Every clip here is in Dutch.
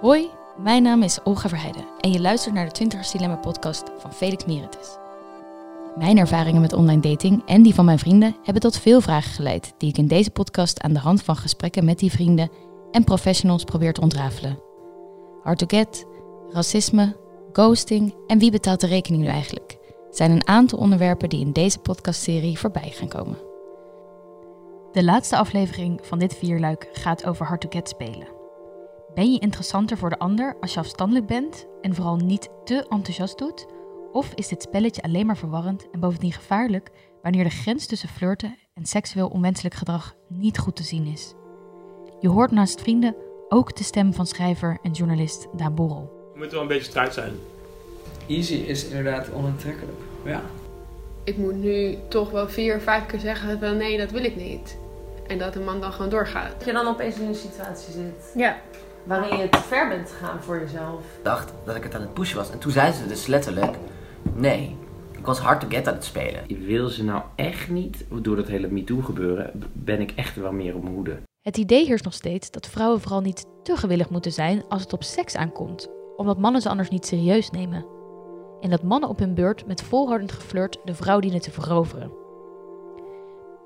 Hoi, mijn naam is Olga Verheijden en je luistert naar de 20 Dilemma podcast van Felix Meritis. Mijn ervaringen met online dating en die van mijn vrienden hebben tot veel vragen geleid die ik in deze podcast aan de hand van gesprekken met die vrienden en professionals probeer te ontrafelen. Hard to get, racisme, ghosting en wie betaalt de rekening nu eigenlijk zijn een aantal onderwerpen die in deze podcastserie voorbij gaan komen. De laatste aflevering van dit vierluik gaat over hard to get spelen. Ben je interessanter voor de ander als je afstandelijk bent en vooral niet te enthousiast doet? Of is dit spelletje alleen maar verwarrend en bovendien gevaarlijk wanneer de grens tussen flirten en seksueel onwenselijk gedrag niet goed te zien is? Je hoort naast vrienden ook de stem van schrijver en journalist Daan Borrel. Het moet wel een beetje strijd zijn. Easy is inderdaad onaantrekkelijk. Ja. Ik moet nu toch wel vier, vijf keer zeggen van nee, dat wil ik niet. En dat de man dan gewoon doorgaat. Dat je dan opeens in een situatie zit Ja. Waarin je te ver bent gegaan voor jezelf. dacht dat ik het aan het pushen was. En toen zei ze dus letterlijk: Nee, ik was hard to get aan het spelen. Ik wil ze nou echt niet, door dat hele MeToo gebeuren, ben ik echt wel meer op mijn hoede. Het idee heerst nog steeds dat vrouwen vooral niet te gewillig moeten zijn als het op seks aankomt, omdat mannen ze anders niet serieus nemen. En dat mannen op hun beurt met volhardend geflirt de vrouw dienen te veroveren.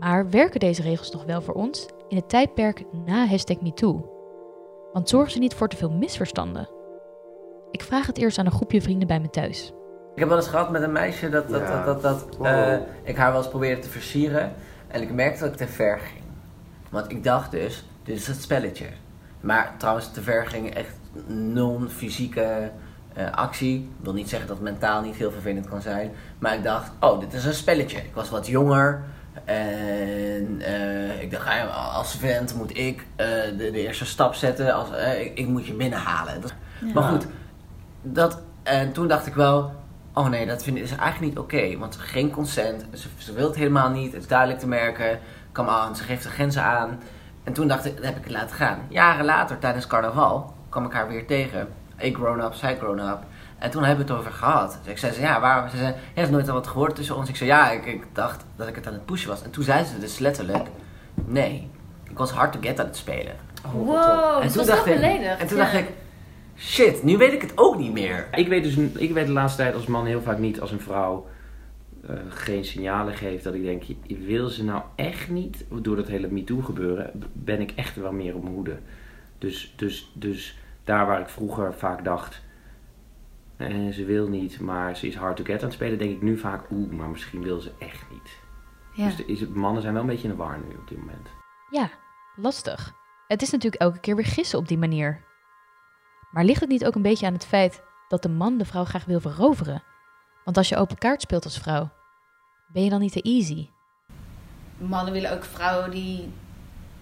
Maar werken deze regels nog wel voor ons in het tijdperk na hashtag MeToo? Want zorgen ze niet voor te veel misverstanden? Ik vraag het eerst aan een groepje vrienden bij me thuis. Ik heb wel eens gehad met een meisje dat, dat, Ja. dat, dat, dat, Wow. eh, ik haar wel eens probeerde te versieren. En ik merkte dat ik te ver ging. Want ik dacht dus, dit is het spelletje. Maar trouwens, te ver ging echt non-fysieke eh, actie. Ik wil niet zeggen dat het mentaal niet heel vervelend kan zijn. Maar ik dacht, oh, dit is een spelletje. Ik was wat jonger. En eh, ik dacht, ah als vent moet ik eh, de, de eerste stap zetten. Als, eh, ik, ik moet je binnenhalen. Dat- Maar goed, dat, en toen dacht ik wel, oh nee, dat vind ik is eigenlijk niet oké. want geen consent, ze, ze wil het helemaal niet, het is duidelijk te merken. Come on, ze geeft de grenzen aan. En toen dacht ik, dat heb ik het laten gaan. Jaren later, tijdens carnaval, kwam ik haar weer tegen. Ik grown up, zij grown up. En toen hebben we het over gehad. Dus ik zei, ze, ja, waarom? Ze zei, je hebt nooit al wat gehoord tussen ons. Ik zei, ja, ik, ik dacht dat ik het aan het pushen was. En toen zei ze dus letterlijk, nee, ik was hard to get aan het spelen. Wow, en dus toen was dacht heel ik, beledigd. en toen ja. dacht ik, shit, nu weet ik het ook niet meer. Ik weet dus, ik weet de laatste tijd als man heel vaak niet als een vrouw eh, geen signalen geeft dat ik denk, wil ze nou echt niet, door dat hele MeToo gebeuren, ben ik echt wel meer op mijn hoede. Dus, dus, dus daar waar ik vroeger vaak dacht, eh, ze wil niet, maar ze is hard to get aan het spelen, denk ik nu vaak, oeh, maar misschien wil ze echt niet. Ja. Dus de, is het, mannen zijn wel een beetje in de war nu op dit moment. Ja, lastig. Het is natuurlijk elke keer weer gissen op die manier. Maar ligt het niet ook een beetje aan het feit dat de man de vrouw graag wil veroveren? Want als je open kaart speelt als vrouw, ben je dan niet te easy? mannen willen ook vrouwen die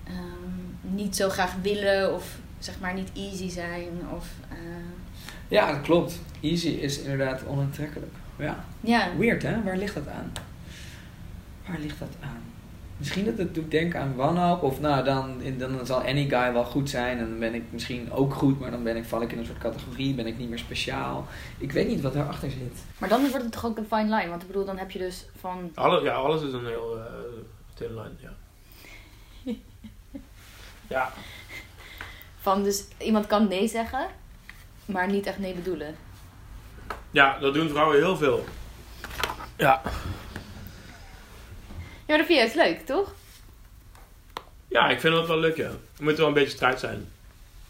ehm, niet zo graag willen of zeg maar niet easy zijn. Of, eh, ja, dat klopt. Easy is inderdaad onaantrekkelijk. Ja. ja, Weird hè? Waar ligt dat aan? Waar ligt dat aan? Misschien dat het doet denken aan wanhoop. Of nou, dan, in, dan zal any guy wel goed zijn. En dan ben ik misschien ook goed. Maar dan ben ik, val ik in een soort categorie. Ben ik niet meer speciaal. Ik weet niet wat daarachter zit. maar dan wordt het toch ook een fine line. Want ik bedoel, dan heb je dus van Alles, ja, alles is een heel uh, thin line, ja. ja, Van dus iemand kan nee zeggen, maar niet echt nee bedoelen. ja, dat doen vrouwen heel veel. Ja, Ja, maar dat vind je juist leuk, toch? ja ik vind dat wel leuk, ja. Er moet wel een beetje strijd zijn.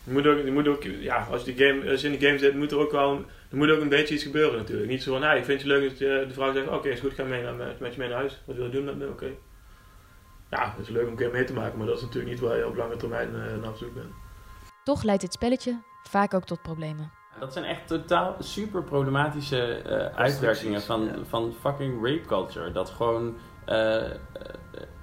Je moet ook, je moet ook ja, als je, die game, als je in de game zit, moet er ook wel, er moet ook een beetje iets gebeuren natuurlijk. Niet zo van, nee, ik vind het leuk dat je, de vrouw zegt, oké, is goed, ga mee naar, met, met je mee naar huis. Wat wil je doen met me? Oké. Ja, het is leuk om een keer mee te maken, maar dat is natuurlijk niet waar je op lange termijn uh, naar op zoek bent. Toch leidt dit spelletje vaak ook tot problemen. Dat zijn echt totaal super problematische eh, uitwerkingen van, ja. van fucking rape culture. Dat gewoon eh, eh,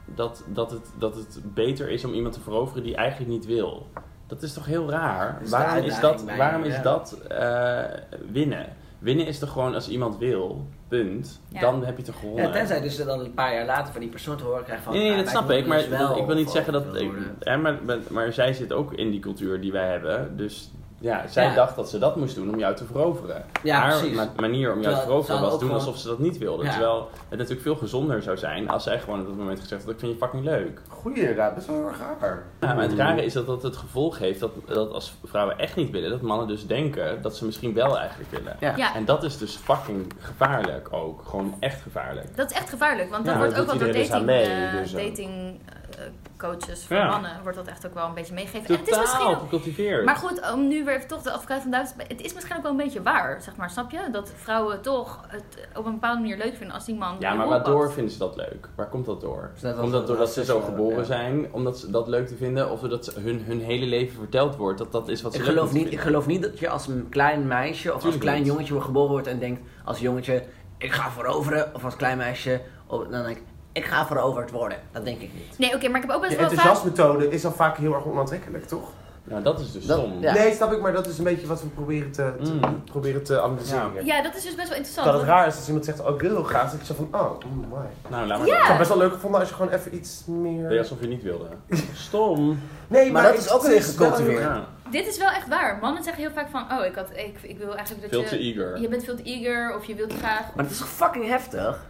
dat, dat, het, dat het beter is om iemand te veroveren die eigenlijk niet wil. Dat is toch heel raar? is waarom is dat, waarom is dat eh, winnen? Winnen is toch gewoon als iemand wil, punt. Ja. Dan heb je toch gewonnen. Ja, tenzij dus dan een paar jaar later van die persoon te horen krijgt van... Nee, nee, ah, dat snap ik. Maar dus wel ik wil niet zeggen dat. Ik, hè, maar, maar, maar zij zit ook in die cultuur die wij hebben. Dus Ja, zij Ja. dacht dat ze dat moest doen om jou te veroveren. Ja, Haar ma- manier om jou te veroveren was doen gewoon- alsof ze dat niet wilde. Ja. Terwijl het natuurlijk veel gezonder zou zijn als zij gewoon op dat moment gezegd had, ik vind je fucking leuk. Goeie inderdaad, best wel heel erg raar. Ja, maar het rare is dat dat het gevolg heeft dat, dat als vrouwen echt niet willen, dat mannen dus denken dat ze misschien wel eigenlijk willen. Ja. Ja. En dat is dus fucking gevaarlijk ook. Gewoon echt gevaarlijk. Dat is echt gevaarlijk, want dat wordt dat ook wel door dating, dus mee, eh, dus, eh. dating eh, coaches voor Ja. mannen wordt dat echt ook wel een beetje meegegeven. En het is Totaal misschien ook, maar goed, om nu weer even toch de advocaat van Duits, het is misschien ook wel een beetje waar, zeg maar, snap je? Dat vrouwen toch het op een bepaalde manier leuk vinden als die man Ja, maar waardoor pakt. vinden ze dat leuk? Waar komt dat door? Dat Komt dat zo- doordat ze zo geboren ja. zijn? Omdat ze dat leuk te vinden? Of doordat hun, hun hele leven verteld wordt dat dat is wat ze Ik leuk geloof, niet, ik vinden? geloof niet dat je als een klein meisje of als een klein jongetje wordt geboren wordt en denkt als jongetje, ik ga veroveren. Of als klein meisje, of, dan denk ik, ik ga veroverd worden. Dat denk ik niet. Nee, oké, maar ik heb ook best De wel vaak... enthousiasmethode is al vaak heel erg onaantrekkelijk, toch? Nou, dat is dus Dat- stom. ja. Nee, snap ik, maar dat is een beetje wat we proberen te, te- Mm. proberen te analyseren. Ja. Ja, dat is dus best wel interessant. Dat het raar is als iemand zegt, oh ik wil heel graag, dan ik zo van, oh, mm, why. Nou, laat maar Ja. Ik had het best wel leuk gevonden als je gewoon even iets meer... alsof je niet wilde. Stom. Nee, Maar maar, dat is ook weer gecultiveerd. heel- Ja. Dit is wel echt waar. Mannen zeggen heel vaak van, oh, ik, had, ik, ik wil eigenlijk dat Veel je... te eager. Je bent veel te eager of je wilt graag... Maar het is toch fucking heftig?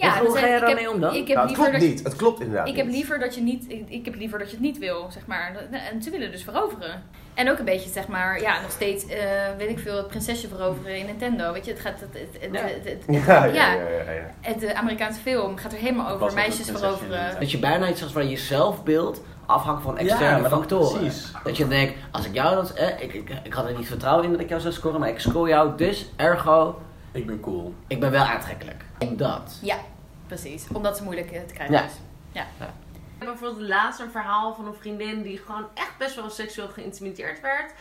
Ja, hoe ga je daarmee heb- om dan? Ik heb Nou, het liever klopt dat je- niet. Het klopt inderdaad Ik heb niet. liever dat je niet, ik, ik heb liever dat je het niet wil, zeg maar. Dat- En ze willen dus veroveren. En ook een beetje, zeg maar, ja, nog steeds, eh, weet ik veel, het prinsesje veroveren in Nintendo. Weet je, het gaat, het, het, het, Ja. het, het- Ja, ja, Ja. ja, ja, ja. het, eh, Amerikaanse film gaat er helemaal over meisjes veroveren. Dat je bijna iets als van je zelfbeeld afhangt van externe Ja, factoren. precies. Dat je denkt, als ik jou dan, eh, ik, ik, ik had er niet vertrouwen in dat ik jou zou scoren, maar ik score jou, dus ergo, Ik ben cool. ik ben wel aantrekkelijk. Dat. Ja, precies. Omdat ze moeilijk eh, te krijgen Ja. is. Ja. Ik heb bijvoorbeeld laatst een verhaal van een vriendin die gewoon echt best wel seksueel geïntimideerd werd.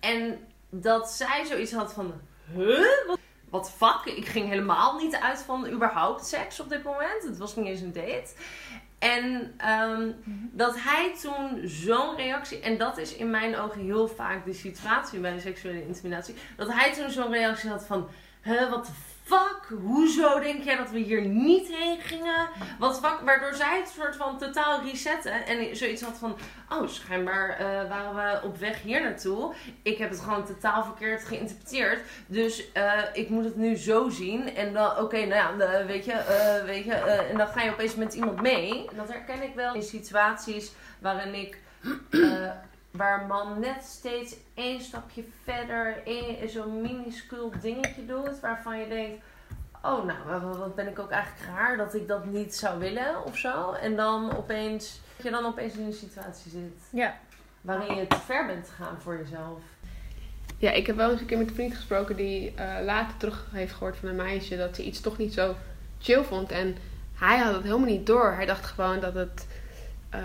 En dat zij zoiets had van, huh? Wat, wat fuck? Ik ging helemaal niet uit van überhaupt seks op dit moment. Het was niet eens een date. En ehm, dat hij toen zo'n reactie, en dat is in mijn ogen heel vaak de situatie bij de seksuele intimidatie, dat hij toen zo'n reactie had van, huh, wat de fuck? Hoezo denk jij dat we hier niet heen gingen? Wat fuck? Waardoor zij het soort van totaal resetten en zoiets had van, oh schijnbaar eh, waren we op weg hier naartoe. Ik heb het gewoon totaal verkeerd geïnterpreteerd, dus eh, ik moet het nu zo zien. En dan, oké, nou ja, weet je, eh, weet je, en dan ga je opeens met iemand mee. Dat herken ik wel in situaties waarin ik waar een man net steeds één stapje verder, zo'n minuscuul dingetje doet, waarvan je denkt, oh nou, wat- wat ben ik ook eigenlijk raar dat ik dat niet zou willen of zo. En dan opeens, dat je dan opeens in een situatie zit Ja. waarin je te ver bent gegaan voor jezelf. Ja, ik heb wel eens een keer met een vriend gesproken die eh, later terug heeft gehoord van een meisje dat ze iets toch niet zo chill vond. En hij had het helemaal niet door. Hij dacht gewoon dat het, eh,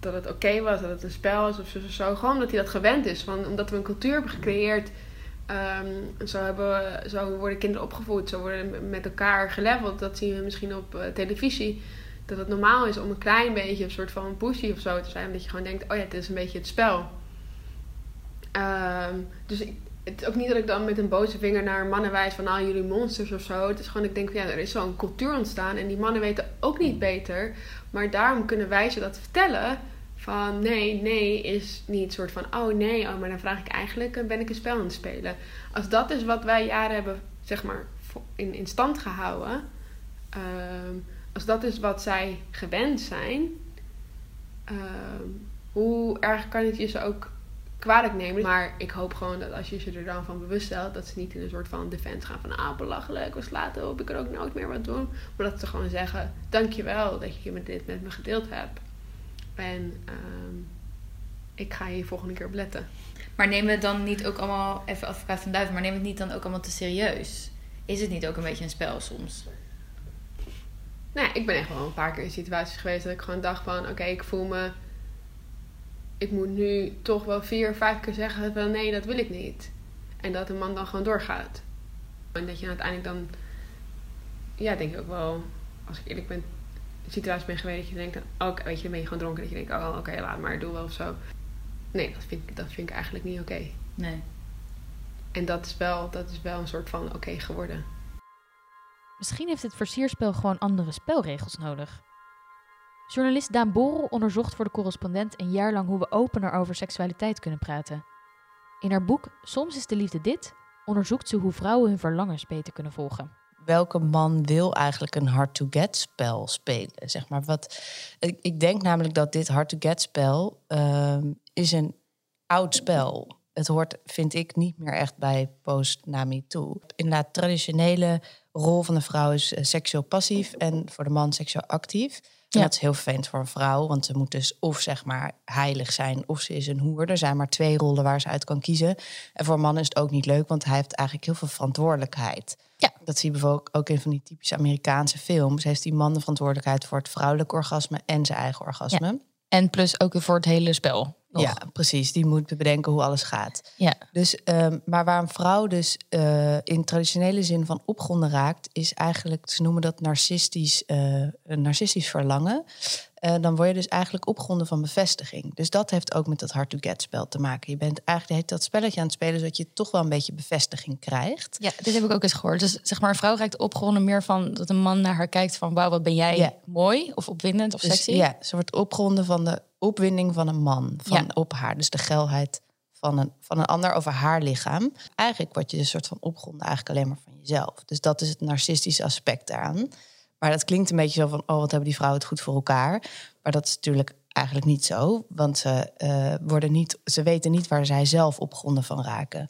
dat het oké was, dat het een spel was of zo. Gewoon omdat hij dat gewend is. Van, omdat we een cultuur hebben gecreëerd. ehm, zo, hebben zo worden kinderen opgevoed, zo worden met elkaar geleveld. Dat zien we misschien op eh, televisie. Dat het normaal is om een klein beetje een soort van pushy of zo te zijn. Omdat je gewoon denkt, oh ja, het is een beetje het spel. Ehm, dus ik, het is ook niet dat ik dan met een boze vinger naar mannen wijs van nou jullie monsters of zo. Het is gewoon, ik denk van ja, er is zo'n cultuur ontstaan en die mannen weten ook niet beter. Maar daarom kunnen wij ze dat vertellen van nee, nee is niet soort van oh nee, oh maar dan vraag ik eigenlijk, eh, ben ik een spel aan het spelen. Als dat is wat wij jaren hebben, zeg maar, in, in stand gehouden. ehm, als dat is wat zij gewend zijn, ehm, hoe erg kan het je ze ook kwalijk nemen. Maar ik hoop gewoon dat als je ze er dan van bewust stelt, dat ze niet in een soort van defense gaan van ah belachelijk, was later hoop ik er ook nooit meer wat doen. Maar dat ze gewoon zeggen, dankjewel dat je dit met me gedeeld hebt. En ehm, ik ga hier volgende keer op letten. Maar nemen we het dan niet ook allemaal, even advocaat van duiven, maar we het niet dan ook allemaal te serieus? Is het niet ook een beetje een spel soms? Nou, ja, ik ben echt wel een paar keer in situaties geweest dat ik gewoon dacht van... Oké, ik voel me... Ik moet nu toch wel vier, vijf keer zeggen van nee, dat wil ik niet. En dat een man dan gewoon doorgaat. En dat je uiteindelijk dan... Ja, denk ik ook wel... Als ik eerlijk ben... In situaties ben geweest dat je denkt... dan, Oké, weet je, dan ben je gewoon dronken. Dat je denkt, oh oké, laat maar, doe wel of zo. Nee, dat vind ik, dat vind ik eigenlijk niet oké. Nee. En dat is wel, dat is wel een soort van oké geworden. Misschien heeft het versierspel gewoon andere spelregels nodig. Journalist Daan Borrel onderzocht voor de correspondent een jaar lang hoe we opener over seksualiteit kunnen praten. In haar boek Soms is de liefde dit onderzoekt ze hoe vrouwen hun verlangens beter kunnen volgen. welke man wil eigenlijk een hard-to-get spel spelen? Zeg maar. Wat, ik, denk namelijk dat dit hard-to-get spel ehm, is een oud spel. Het hoort, vind ik, niet meer echt bij post-Nami toe. Inderdaad, traditionele rol van de vrouw is eh, seksueel passief en voor de man seksueel actief. En dat is heel vervelend voor een vrouw, want ze moet dus of zeg maar heilig zijn of ze is een hoer. Er zijn maar twee rollen waar ze uit kan kiezen. En voor een man is het ook niet leuk, want hij heeft eigenlijk heel veel verantwoordelijkheid. Ja. Dat zie je bijvoorbeeld ook in van die typische Amerikaanse films. Heeft die man de verantwoordelijkheid voor het vrouwelijk orgasme en zijn eigen orgasme. En plus ook voor het hele spel. Nog. Ja, precies. Die moet bedenken hoe alles gaat. Ja. Dus, ehm, maar waar een vrouw dus eh, in traditionele zin van opgronden raakt, is eigenlijk, ze noemen dat narcistisch, eh, een narcistisch verlangen. Eh, dan word je dus eigenlijk opgronden van bevestiging. Dus dat heeft ook met dat hard-to-get spel te maken. Je bent eigenlijk dat spelletje aan het spelen, zodat je toch wel een beetje bevestiging krijgt. Ja, dit heb ik ook eens gehoord. Dus zeg maar, een vrouw raakt opgewonden meer van dat een man naar haar kijkt van wauw, wat ben jij mooi of opwindend of Dus, sexy. ja, ze wordt opgewonden van de opwinding van een man, van Ja. op haar. Dus de geilheid van een, van een ander over haar lichaam. Eigenlijk word je een soort van opgewonden eigenlijk alleen maar van jezelf. Dus dat is het narcistische aspect daaraan. Maar dat klinkt een beetje zo van, oh, wat hebben die vrouwen het goed voor elkaar. Maar dat is natuurlijk eigenlijk niet zo. Want ze, eh, worden niet, ze weten niet waar zij zelf opgewonden van raken.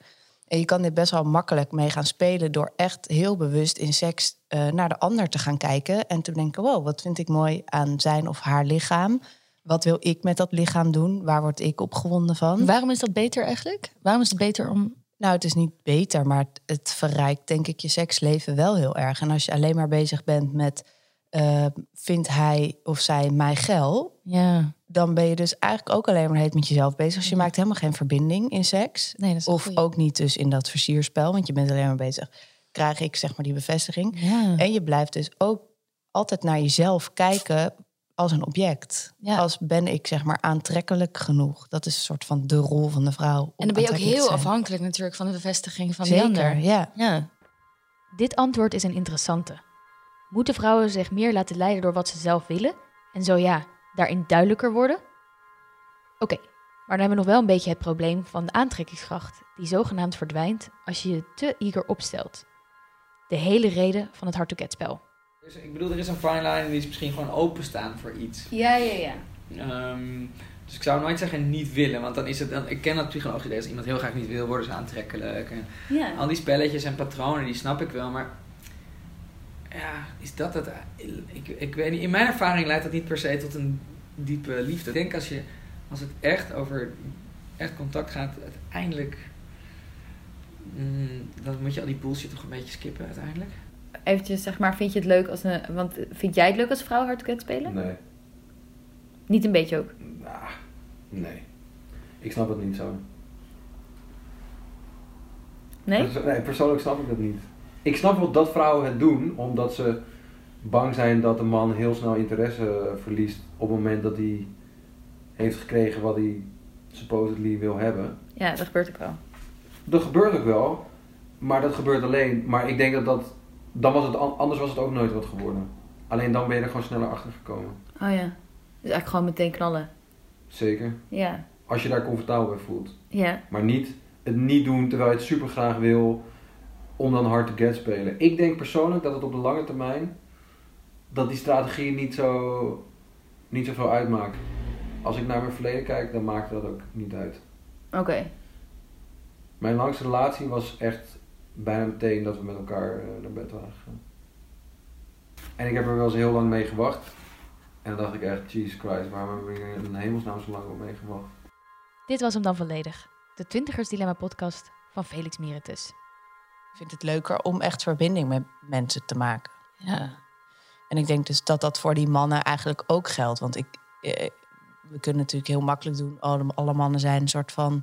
En je kan dit best wel makkelijk mee gaan spelen door echt heel bewust in seks eh, naar de ander te gaan kijken. En te denken, wow, wat vind ik mooi aan zijn of haar lichaam? Wat wil ik met dat lichaam doen? Waar word ik opgewonden van? Waarom is dat beter eigenlijk? Waarom is het beter om... Nou, het is niet beter, maar het, het verrijkt denk ik je seksleven wel heel erg. En als je alleen maar bezig bent met, eh, vindt hij of zij mij geil? Ja, Dan ben je dus eigenlijk ook alleen maar heet met jezelf bezig. Dus je maakt helemaal geen verbinding in seks. nee, dat is een Of goeie. ook niet dus in dat versierspel, want je bent alleen maar bezig. Krijg ik zeg maar die bevestiging? Ja. En je blijft dus ook altijd naar jezelf kijken als een object. Ja. Als ben ik zeg maar aantrekkelijk genoeg. Dat is een soort van de rol van de vrouw. En dan ben je ook heel afhankelijk natuurlijk van de bevestiging van Zeker, ander. ja. Ja. Dit antwoord is een interessante. Moeten vrouwen zich meer laten leiden door wat ze zelf willen? En zo ja, daarin duidelijker worden? Oké, maar dan hebben we nog wel een beetje het probleem van de aantrekkingskracht, die zogenaamd verdwijnt als je je te eager opstelt. De hele reden van het hard-to-get spel. Ik bedoel, er is een fine line en die is misschien gewoon openstaan voor iets. Ja, ja, ja. Ehm, dus ik zou nooit zeggen niet willen, want dan is het dan. Ik ken dat psychologisch idee. Als iemand heel graag niet wil, worden ze aantrekkelijk. En Ja. al die spelletjes en patronen, die snap ik wel, maar. Ja, is dat het? Ik, ik weet niet. In mijn ervaring leidt dat niet per se tot een diepe liefde. Ik denk als je, als het echt over echt contact gaat, uiteindelijk. mm, dan moet je al die bullshit toch een beetje skippen uiteindelijk. Eventjes, zeg maar, vind je het leuk als een... Want vind jij het leuk als vrouw hardcore spelen? Nee. Niet een beetje ook? Nou, nee. Ik snap het niet zo. Nee? Perso- nee, persoonlijk snap ik dat niet. Ik snap wel dat vrouwen het doen, omdat ze bang zijn dat een man heel snel interesse verliest op het moment dat hij heeft gekregen wat hij supposedly wil hebben. Ja, dat gebeurt ook wel. Dat gebeurt ook wel, maar dat gebeurt alleen. Maar ik denk dat dat, dan was het, an- anders was het ook nooit wat geworden. Alleen dan ben je er gewoon sneller achter gekomen. Oh ja. Dus eigenlijk gewoon meteen knallen. Zeker. Ja. Als je daar comfortabel bij voelt. Ja. Maar niet het niet doen terwijl je het super graag wil om dan hard to get spelen. Ik denk persoonlijk dat het op de lange termijn dat die strategie niet zo niet zoveel uitmaakt. Als ik naar mijn verleden kijk, dan maakte dat ook niet uit. Oké. Mijn langste relatie was echt bijna meteen dat we met elkaar eh, naar bed waren gegaan. En ik heb er wel eens heel lang mee gewacht. En dan dacht ik echt, Jesus Christ, waarom heb ik er in hemelsnaam zo lang op mee gewacht? Dit was hem dan volledig. De Twintigers Dilemma podcast van Felix Meritus. Ik vind het leuker om echt verbinding met mensen te maken. Ja. En ik denk dus dat dat voor die mannen eigenlijk ook geldt. Want ik, eh, we kunnen natuurlijk heel makkelijk doen. Alle, alle mannen zijn een soort van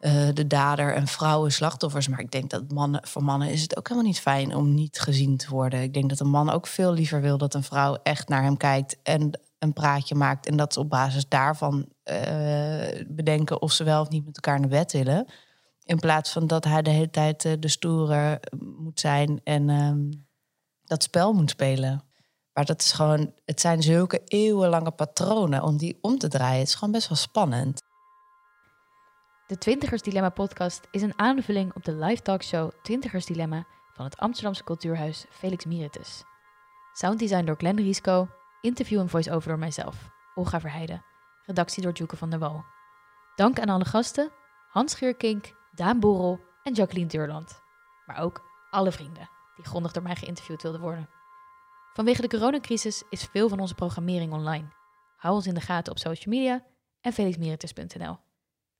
eh, de dader en vrouwen slachtoffers. Maar ik denk dat mannen, voor mannen is het ook helemaal niet fijn om niet gezien te worden. Ik denk dat een man ook veel liever wil dat een vrouw echt naar hem kijkt en een praatje maakt. En dat ze op basis daarvan eh, bedenken of ze wel of niet met elkaar naar bed willen. In plaats van dat hij de hele tijd eh, de stoere moet zijn en ehm, dat spel moet spelen. Maar dat is gewoon, het zijn zulke eeuwenlange patronen om die om te draaien. Het is gewoon best wel spannend. De Twintigers Dilemma podcast is een aanvulling op de live talkshow Twintigers Dilemma van het Amsterdamse cultuurhuis Felix Miritus. Sounddesign door Glenn Risco, interview en voice-over door mijzelf, Olga Verheijden, redactie door Joeke van der Wal. Dank aan alle gasten, Hans Geurkink, Daan Borrel en Jacqueline Deurland. Maar ook alle vrienden die grondig door mij geïnterviewd wilden worden. Vanwege de coronacrisis is veel van onze programmering online. Hou ons in de gaten op social media en felixmeritus.nl.